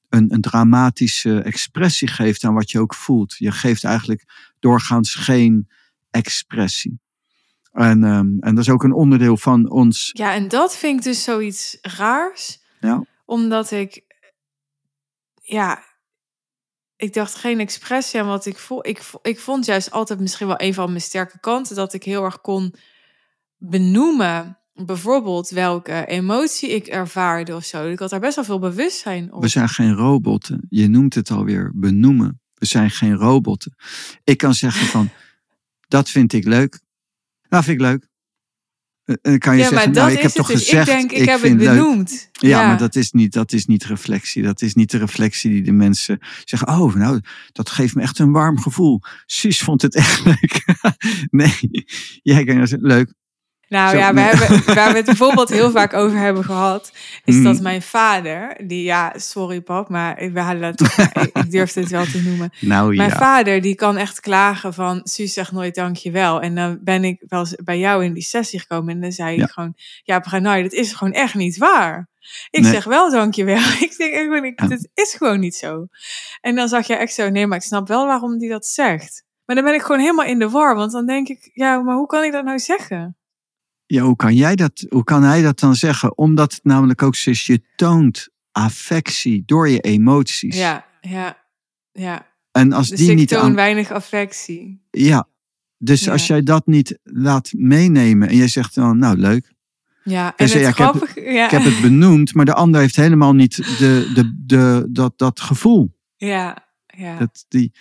een, een dramatische expressie geeft aan wat je ook voelt. Je geeft eigenlijk doorgaans geen expressie. En, ehm, en dat is ook een onderdeel van ons. Ja, en dat vind ik dus zoiets raars. Ja, Omdat ik, ja, ik dacht geen expressie aan wat ik voel. Ik, ik vond juist altijd misschien wel een van mijn sterke kanten dat ik heel erg kon benoemen. Bijvoorbeeld welke emotie ik ervaarde of zo. Ik had daar best wel veel bewustzijn op. we zijn geen robotten. Je noemt het alweer benoemen. We zijn geen robotten. Ik kan zeggen van, dat vind ik leuk. Nou, vind ik leuk. Eh, kan je ja, zeggen, maar nou, dat ik heb is toch dus. gezegd, ik denk, ik, heb het benoemd. Ja, maar dat is, niet, dat is niet reflectie. Dat is niet de reflectie die de mensen zeggen. Oh, nou, dat geeft me echt een warm gevoel. Suus vond het echt leuk. nee, jij kan zeggen, leuk. Nou Zo, ja, we nee. hebben, waar we het bijvoorbeeld heel vaak over hebben gehad, is Mhm. dat mijn vader, die ja, sorry pap, maar we hadden het, ik, ik durf het wel te noemen. Nou Mijn ja. vader die kan echt klagen van, Suus zegt nooit dankjewel. En dan ben ik wel eens bij jou in die sessie gekomen en dan zei Ja. ik gewoon, ja, Branai, dat is gewoon echt niet waar. Ik Nee. zeg wel dankjewel. Ik denk, ik, ben- ik, Ja. dit is gewoon niet zo. En dan zag je echt zo, nee, maar ik snap wel waarom die dat zegt. Maar dan ben ik gewoon helemaal in de war, want dan denk ik, ja, maar hoe kan ik dat nou zeggen? Ja, hoe kan jij dat, hoe kan hij dat dan zeggen? Omdat het namelijk ook is, je toont affectie door je emoties. Ja, ja, ja. En als Dus die ik niet toon aan, weinig affectie. ja, dus Ja. als jij dat niet laat meenemen en jij zegt dan, nou leuk, Ja, en het ja, ik heb-. Ja, ik heb het benoemd, maar de ander heeft helemaal niet de, de, de, dat, dat gevoel. ja, ja. Dat, die,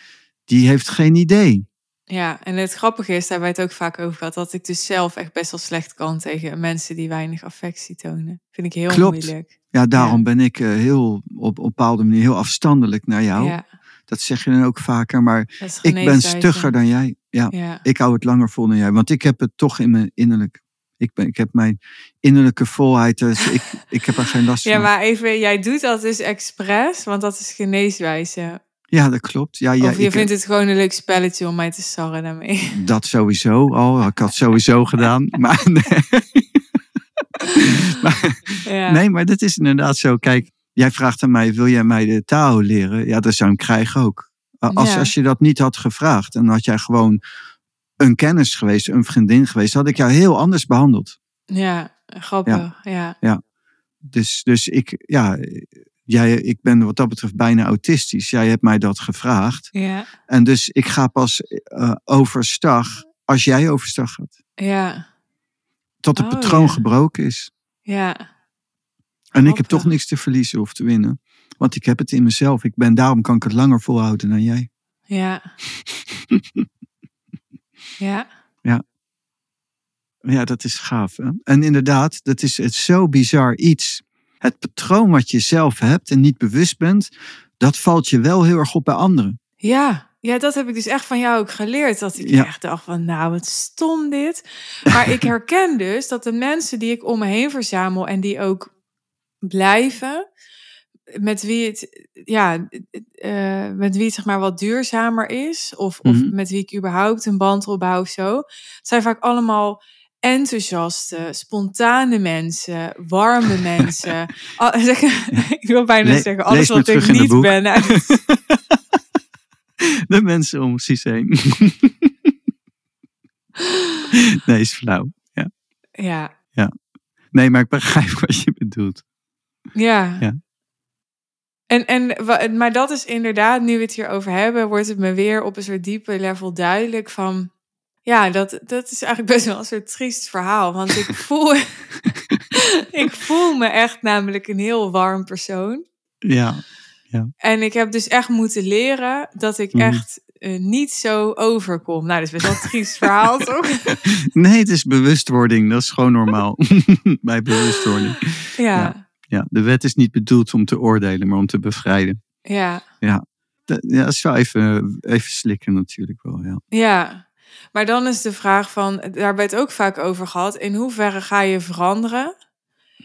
die heeft geen idee. Ja, en het grappige is, daar hebben we het ook vaak over gehad, dat ik dus zelf echt best wel slecht kan tegen mensen die weinig affectie tonen. Vind ik heel Klopt. moeilijk. Ja, daarom ben ik eh, heel op, op een bepaalde manier heel afstandelijk naar jou. Ja, Dat zeg je dan ook vaker, maar ik ben stugger dan jij. Ja, Ja, ik hou het langer vol dan jij, want ik heb het toch in mijn innerlijk. Ik, ben, ik heb mijn innerlijke volheid, dus ik, ik heb er geen last ja van. maar even, jij doet dat dus expres, want dat is geneeswijze. Ja, dat klopt. Ja, ja, of je ik, vindt het gewoon een leuk spelletje om mij te sarren daarmee. Dat sowieso al. Ik had sowieso gedaan. Maar nee. maar, Ja, nee, maar dat is inderdaad zo. Kijk, jij vraagt aan mij, wil jij mij de taal leren? Ja, dat zou ik krijgen ook. Als, Ja. als je dat niet had gevraagd en had jij gewoon een kennis geweest, een vriendin geweest, had ik jou heel anders behandeld. ja grappig. Ja. Dus, dus ik, ja, jij, ik ben wat dat betreft bijna autistisch. Jij hebt mij dat gevraagd. Ja. En dus ik ga pas eh, overstag als jij overstag gaat. Ja. Tot het Oh, patroon ja. gebroken is. Ja. En ik heb toch niks te verliezen of te winnen. Want ik heb het in mezelf. Ik ben, daarom kan ik het langer volhouden dan jij. Ja. Ja. Ja, dat is gaaf. Hè? En inderdaad, dat is het zo bizar iets. Het patroon wat je zelf hebt en niet bewust bent, dat valt je wel heel erg op bij anderen. Ja, ja, dat heb ik dus echt van jou ook geleerd. Dat ik Ja. echt dacht van, nou, wat stom dit. Maar ik herken dus dat de mensen die ik om me heen verzamel en die ook blijven, met wie het, ja, eh, met wie het zeg maar wat duurzamer is, of, of Mhm. met wie ik überhaupt een band opbouw of zo, het zijn vaak allemaal enthousiaste, spontane mensen, warme mensen. Al- zeg- ik wil bijna Le- zeggen, alles wat ik niet ben. De mensen om zich heen. nee, is flauw. ja, Nee, maar ik begrijp wat je bedoelt. Ja. Ja. En, en, maar dat is inderdaad, nu we het hier over hebben, wordt het me weer op een soort diepe level duidelijk van. Ja, dat, dat is eigenlijk best wel een soort triest verhaal. Want ik voel, ik voel me echt namelijk een heel warm persoon. Ja, En ik heb dus echt moeten leren dat ik Mhm. echt eh, niet zo overkom. Nou, dat is best wel een triest verhaal, toch? nee, het is bewustwording. Dat is gewoon normaal. bij bewustwording. Ja, Ja, de wet is niet bedoeld om te oordelen, maar om te bevrijden. ja. Dat, ja, dat is wel even, even slikken natuurlijk wel. Ja. Ja, maar dan is de vraag van, daar hebben we het ook vaak over gehad, in hoeverre ga je veranderen?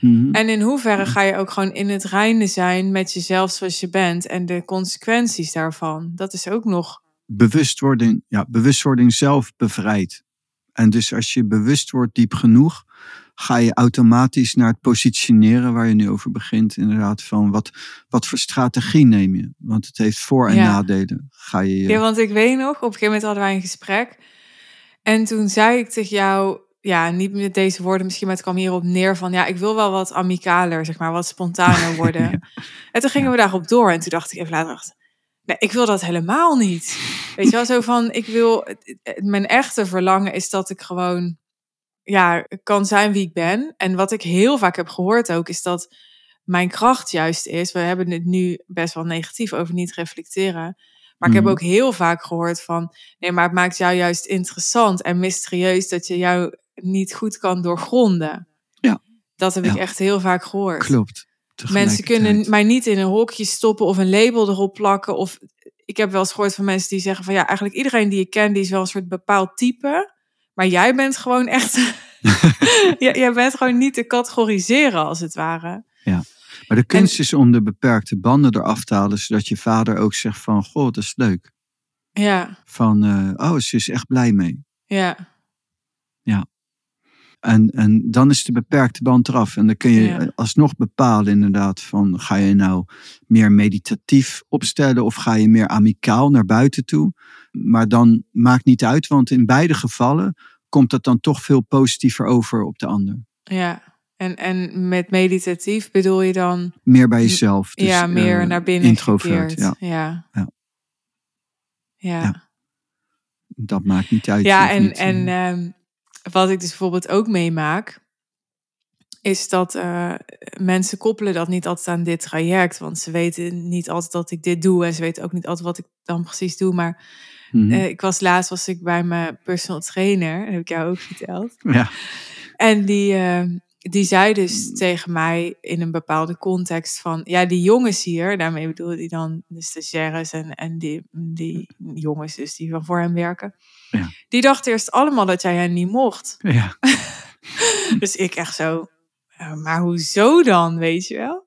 Mhm. En in hoeverre ga je ook gewoon in het reine zijn met jezelf zoals je bent en de consequenties daarvan? Dat is ook nog. bewustwording, ja, bewustwording zelf bevrijdt. En dus als je bewust wordt diep genoeg, ga je automatisch naar het positioneren waar je nu over begint. Inderdaad, van wat, wat voor strategie neem je? Want het heeft voor- en Ja. nadelen. Ga je, Ja, want ik weet nog, op een gegeven moment hadden wij een gesprek. En toen zei ik tegen jou, ja, niet met deze woorden misschien, maar het kwam hierop neer van, ja, ik wil wel wat amicaler, zeg maar, wat spontaner worden. Ja. En toen gingen we daarop door en toen dacht ik even later, dacht, nee, ik wil dat helemaal niet. Weet je wel, zo van, ik wil, mijn echte verlangen is dat ik gewoon, ja, kan zijn wie ik ben. En wat ik heel vaak heb gehoord ook, is dat mijn kracht juist is, we hebben het nu best wel negatief over niet reflecteren. Maar ik heb Mhm. ook heel vaak gehoord van, nee, maar het maakt jou juist interessant en mysterieus dat je jou niet goed kan doorgronden. Ja. Dat heb ik echt heel vaak gehoord. Klopt. Mensen kunnen mij niet in een hokje stoppen of een label erop plakken. Of ik heb wel eens gehoord van mensen die zeggen van ja, eigenlijk iedereen die ik ken, die is wel een soort bepaald type. Maar jij bent gewoon echt ja, jij bent gewoon niet te categoriseren, als het ware. Maar de kunst is om de beperkte banden eraf te halen, zodat je vader ook zegt van, goh, dat is leuk. Ja, Van, eh, oh, ze is echt blij mee. ja, En, en dan is de beperkte band eraf. En dan kun je Ja. alsnog bepalen inderdaad van, ga je nou meer meditatief opstellen of ga je meer amicaal naar buiten toe? Maar dan maakt niet uit, want in beide gevallen komt dat dan toch veel positiever over op de ander. ja. En, en met meditatief bedoel je dan Meer bij jezelf. Dus, ja, meer eh, naar binnen introvert, ja. Ja. Ja. Ja. Dat maakt niet uit. Ja, en, niet, en eh, ehm, wat ik dus bijvoorbeeld ook meemaak, is dat eh, mensen koppelen dat niet altijd aan dit traject. Want ze weten niet altijd dat ik dit doe en ze weten ook niet altijd wat ik dan precies doe. Maar mhm. eh, ik was laatst was ik bij mijn personal trainer, heb ik jou ook verteld. ja. En die, eh, die zei dus tegen mij in een bepaalde context van... Ja, die jongens hier, daarmee bedoelde hij dan de stagiaires en, en die, die jongens dus die van voor hem werken. Ja. Die dachten eerst allemaal dat jij hen niet mocht. ja. Dus ik echt zo, "Ja, maar hoezo dan, weet je wel?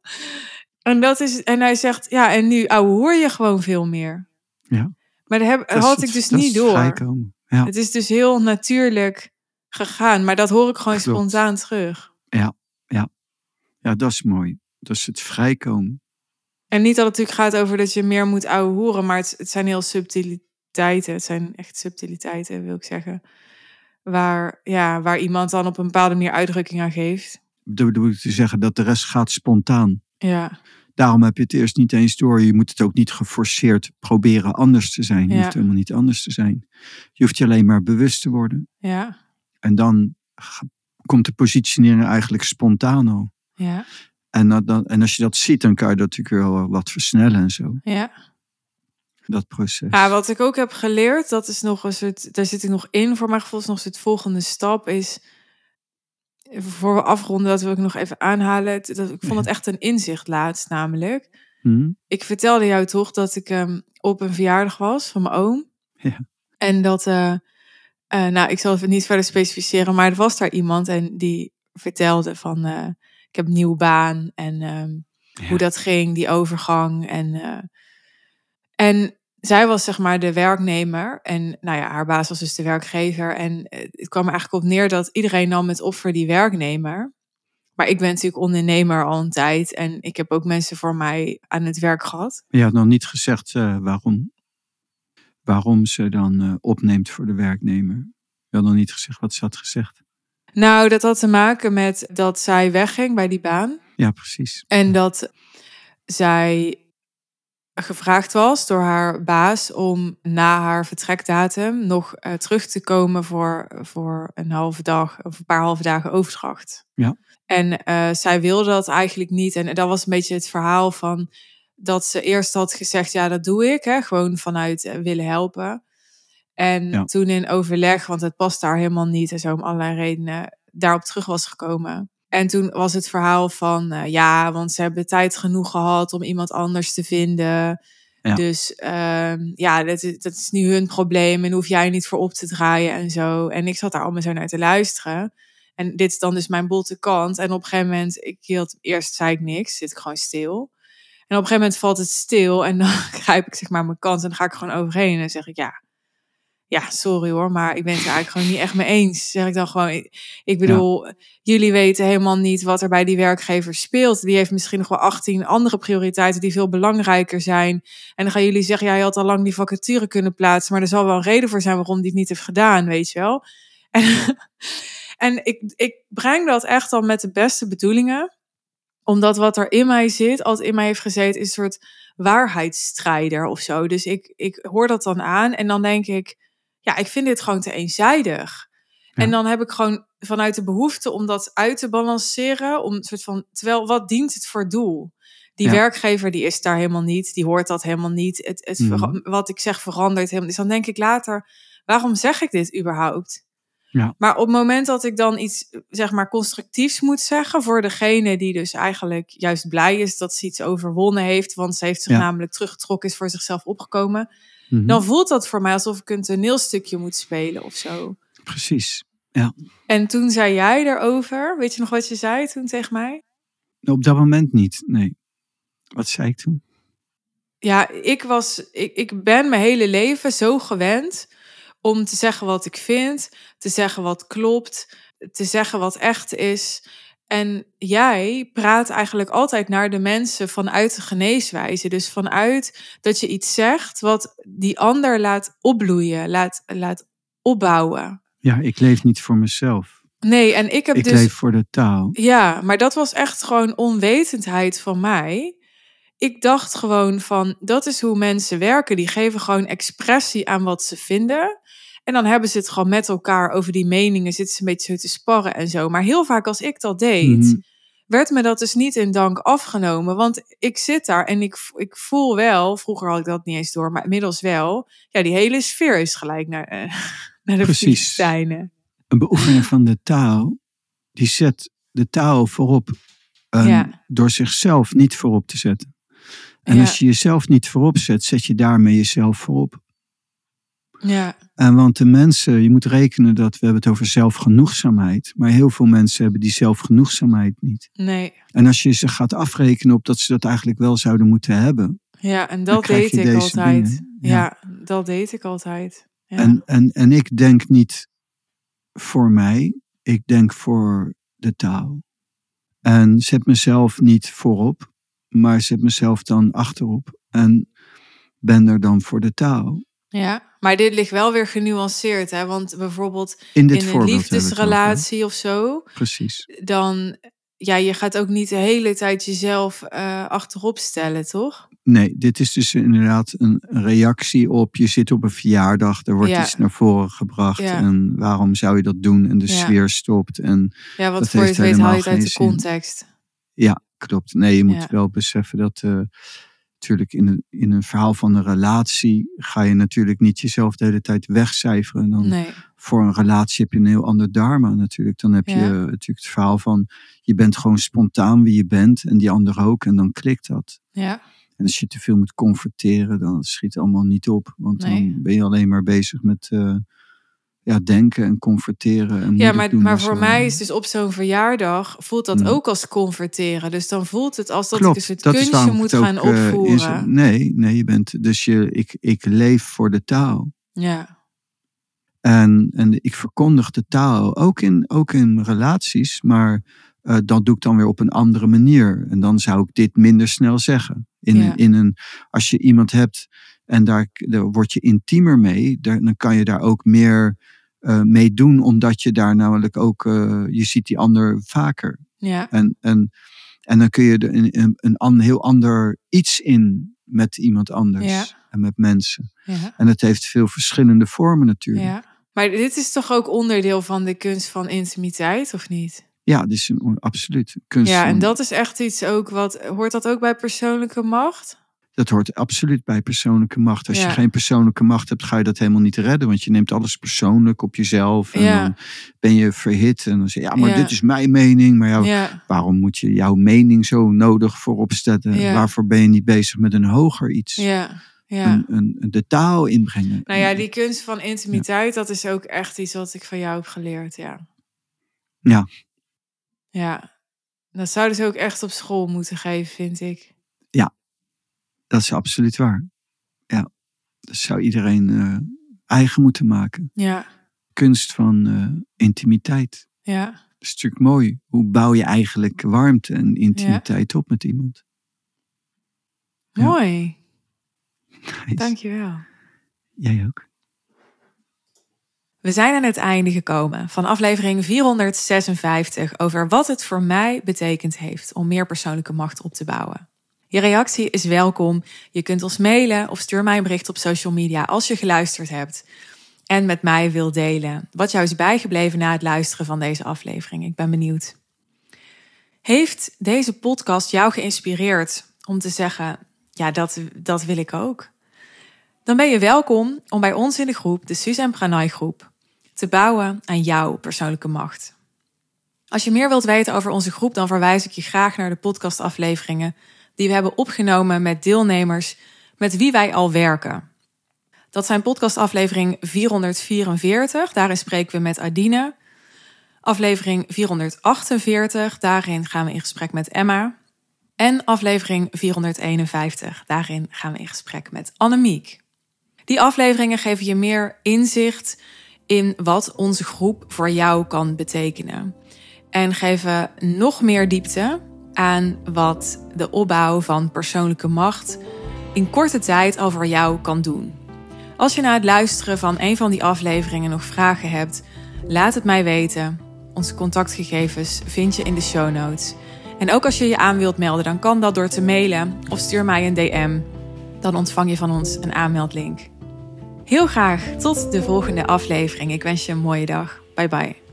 En, dat is, en hij zegt, ja, en nu ouwe hoor je gewoon veel meer. Ja. Maar dat, heb, Dat had ik dus niet door. Ja. Het is dus heel natuurlijk gegaan, maar dat hoor ik gewoon Klopt. spontaan terug. Ja, dat is mooi. Dat is het vrijkomen. En niet dat het natuurlijk gaat over dat je meer moet ouwe horen, maar het, het zijn heel subtiliteiten. Het zijn echt subtiliteiten, wil ik zeggen. Waar, ja, waar iemand dan op een bepaalde manier uitdrukking aan geeft. Dat bedoel ik te zeggen dat de rest gaat spontaan. Ja, Daarom heb je het eerst niet eens door. Je moet het ook niet geforceerd proberen anders te zijn. Je Ja. hoeft helemaal niet anders te zijn. Je hoeft je alleen maar bewust te worden. ja, En dan komt de positionering eigenlijk spontaan al. ja, En, dat, dan, en als je dat ziet, dan kan je dat natuurlijk wel wat versnellen en zo. ja. Dat proces. Ja, wat ik ook heb geleerd, dat is nog een soort, daar zit ik nog in, voor mijn gevoel is nog het volgende stap, is voor we afronden, dat wil ik nog even aanhalen. Dat, ik vond het echt een inzicht laatst, namelijk. Hm? Ik vertelde jou toch dat ik ehm, op een verjaardag was van mijn oom. Ja. En dat, eh, eh, nou, ik zal het niet verder specificeren, maar er was daar iemand en die vertelde van, eh, ik heb een nieuwe baan en ehm, Ja. hoe dat ging, die overgang. En, eh, en zij was zeg maar de werknemer en nou ja, haar baas was dus de werkgever. En het kwam er eigenlijk op neer dat iedereen nam het op voor die werknemer. Maar ik ben natuurlijk ondernemer al een tijd en ik heb ook mensen voor mij aan het werk gehad. Je had nog niet gezegd waarom. Waarom ze dan eh, opneemt voor de werknemer. Had nog niet gezegd wat ze had gezegd. Nou, dat had te maken met dat zij wegging bij die baan. Ja, precies. En dat zij gevraagd was door haar baas om na haar vertrekdatum nog eh, terug te komen voor, voor een halve dag of een paar halve dagen overdracht. Ja. En eh, zij wilde dat eigenlijk niet. En dat was een beetje het verhaal van dat ze eerst had gezegd, ja, dat doe ik, hè, gewoon vanuit eh, willen helpen. En Ja. toen in overleg, want het past daar helemaal niet en zo om allerlei redenen, daarop terug was gekomen. En toen was het verhaal van, eh, ja, want ze hebben tijd genoeg gehad om iemand anders te vinden. Ja. Dus ehm, ja, dat is, dat is nu hun probleem en hoef jij niet voor op te draaien en zo. En ik zat daar allemaal zo naar te luisteren. En dit is dan dus mijn botte kant. En op een gegeven moment, ik hield, eerst zei ik niks, zit ik gewoon stil. En op een gegeven moment valt het stil en dan grijp ik zeg maar mijn kans en dan ga ik gewoon overheen. En zeg ik, ja, ja, sorry hoor, maar ik ben het er eigenlijk gewoon niet echt mee eens. Zeg ik dan gewoon, ik, ik bedoel, jullie weten helemaal niet wat er bij die werkgever speelt. Die heeft misschien nog wel 18 andere prioriteiten die veel belangrijker zijn. En dan gaan jullie zeggen, ja, je had al lang die vacature kunnen plaatsen, maar er zal wel een reden voor zijn waarom die het niet heeft gedaan, weet je wel. En, en ik, ik breng dat echt al met de beste bedoelingen omdat wat er in mij zit, altijd in mij heeft gezeten, is een soort waarheidsstrijder of zo. Dus ik, ik hoor dat dan aan en dan denk ik, ja, ik vind dit gewoon te eenzijdig. Ja. En dan heb ik gewoon vanuit de behoefte om dat uit te balanceren, om een soort van, terwijl wat dient het voor doel? Die Ja. werkgever die is daar helemaal niet, die hoort dat helemaal niet. Het, het, Mhm. Wat ik zeg verandert helemaal. Dus dan denk ik later, waarom zeg ik dit überhaupt? Ja. Maar op het moment dat ik dan iets, zeg maar, constructiefs moet zeggen voor degene die dus eigenlijk juist blij is dat ze iets overwonnen heeft, want ze heeft zich Ja. namelijk teruggetrokken, is voor zichzelf opgekomen, Mhm. dan voelt dat voor mij alsof ik een toneelstukje moet spelen of zo. Precies. Ja. En toen zei jij erover, weet je nog wat je zei toen tegen mij? Op dat moment niet, nee. Wat zei ik toen? Ja, ik was, ik, ik ben mijn hele leven zo gewend om te zeggen wat ik vind, te zeggen wat klopt, te zeggen wat echt is. En jij praat eigenlijk altijd naar de mensen vanuit de geneeswijze. Dus vanuit dat je iets zegt wat die ander laat opbloeien, laat, laat opbouwen. Ja, ik leef niet voor mezelf. Nee, en ik heb ik dus. leef voor de taal. Ja, maar dat was echt gewoon onwetendheid van mij. Ik dacht gewoon van, dat is hoe mensen werken. Die geven gewoon expressie aan wat ze vinden. En dan hebben ze het gewoon met elkaar over die meningen, zitten ze een beetje zo te sparren en zo. Maar heel vaak als ik dat deed, Mhm. werd me dat dus niet in dank afgenomen. Want ik zit daar en ik, ik voel wel, vroeger had ik dat niet eens door, maar inmiddels wel. Ja, die hele sfeer is gelijk naar, eh, naar de Precies. Een beoefening van de taal, die zet de taal voorop. eh, Ja. Door zichzelf niet voorop te zetten. En Ja. als je jezelf niet voorop zet, zet je daarmee jezelf voorop. Ja, En want de mensen, je moet rekenen dat we hebben het over zelfgenoegzaamheid. Maar heel veel mensen hebben die zelfgenoegzaamheid niet. nee. En als je ze gaat afrekenen op dat ze dat eigenlijk wel zouden moeten hebben. Ja, en dat deed ik altijd. Ja. Ja. dat deed ik altijd. Ja. En, en, en ik denk niet voor mij, ik denk voor de taal. En zet mezelf niet voorop, maar zet mezelf dan achterop. En ben er dan voor de taal. ja, maar dit ligt wel weer genuanceerd, hè? Want bijvoorbeeld In dit in een over, liefdesrelatie of zo, Precies. dan ja, je gaat ook niet de hele tijd jezelf eh, achterop stellen, toch? Nee, dit is dus inderdaad een reactie op. Je zit op een verjaardag, er wordt Ja. iets naar voren gebracht. Ja. En waarom zou je dat doen? En de Ja. sfeer stopt. En Ja, wat voor je het weet haal je het uit de context. ja, klopt. Nee, je moet Ja. wel beseffen dat. eh, natuurlijk in een, in een verhaal van een relatie ga je natuurlijk niet jezelf de hele tijd wegcijferen. Dan Nee, voor een relatie heb je een heel ander dharma natuurlijk. Dan heb je Ja. eh, natuurlijk het verhaal van je bent gewoon spontaan wie je bent en die ander ook en dan klikt dat. ja, En als je te veel moet converteren, dan schiet het allemaal niet op. Want Nee. dan ben je alleen maar bezig met eh, ja, denken en converteren. En ja maar, maar voor zo. mij is dus op zo'n verjaardag voelt dat ook als converteren. Dus dan voelt het als dat Klopt, ik dus het dat kunstje moet het gaan eh, opvoeren. nee, nee, je bent dus je, ik, ik leef voor de taal. Ja, En, en ik verkondig de taal, ook in, ook in relaties, maar eh, dat doe ik dan weer op een andere manier. En dan zou ik dit minder snel zeggen. In, Ja. in een, als je iemand hebt en daar, daar word je intiemer mee, daar, dan kan je daar ook meer eh, mee doen, omdat je daar namelijk ook, eh, je ziet die ander vaker. ja, En, en, en dan kun je er een, een, een heel ander iets in met iemand anders Ja. en met mensen. ja. En het heeft veel verschillende vormen natuurlijk. Ja. Maar dit is toch ook onderdeel van de kunst van intimiteit, of niet? Ja, dit is een, absoluut. Kunst Ja, en van- dat is echt iets ook wat. Hoort dat ook bij persoonlijke macht? Dat hoort absoluut bij persoonlijke macht. Als Ja. je geen persoonlijke macht hebt, ga je dat helemaal niet redden. Want je neemt alles persoonlijk op jezelf. En Ja. dan ben je verhit. En dan zeg je, ja, maar Ja. dit is mijn mening. Maar jou, Ja, waarom moet je jouw mening zo nodig voorop? Ja. Waarvoor ben je niet bezig met een hoger iets? ja, ja. Een, een, de taal inbrengen. Nou ja, die kunst van intimiteit, dat is ook echt iets wat ik van jou heb geleerd, ja. Ja. Ja. Dat zouden ze ook echt op school moeten geven, vind ik. Dat is absoluut waar. Ja, dat zou iedereen eh, eigen moeten maken. Ja, Kunst van eh, intimiteit. ja, Dat is natuurlijk mooi. Hoe bouw je eigenlijk warmte en intimiteit op met iemand? Ja. mooi. Nice. Dankjewel. Jij ook. We zijn aan het einde gekomen van aflevering 456 over wat het voor mij betekend heeft om meer persoonlijke macht op te bouwen. Je reactie is welkom. Je kunt ons mailen of stuur mij een bericht op social media als je geluisterd hebt en met mij wil delen wat jou is bijgebleven na het luisteren van deze aflevering. Ik ben benieuwd. Heeft deze podcast jou geïnspireerd om te zeggen: ja, dat, dat wil ik ook? Dan ben je welkom om bij ons in de groep, de Suzanne Pranay groep, te bouwen aan jouw persoonlijke macht. Als je meer wilt weten over onze groep, dan verwijs ik je graag naar de podcastafleveringen die we hebben opgenomen met deelnemers met wie wij al werken. Dat zijn podcastaflevering 444, daarin spreken we met Adine. Aflevering 448, daarin gaan we in gesprek met Emma. En aflevering 451, daarin gaan we in gesprek met Annemiek. Die afleveringen geven je meer inzicht in wat onze groep voor jou kan betekenen. En geven nog meer diepte aan wat de opbouw van persoonlijke macht in korte tijd over jou kan doen. Als je na het luisteren van een van die afleveringen nog vragen hebt, laat het mij weten. Onze contactgegevens vind je in de show notes. En ook als je je aan wilt melden, dan kan dat door te mailen of stuur mij een DM. Dan ontvang je van ons een aanmeldlink. Heel graag tot de volgende aflevering. Ik wens je een mooie dag. Bye bye.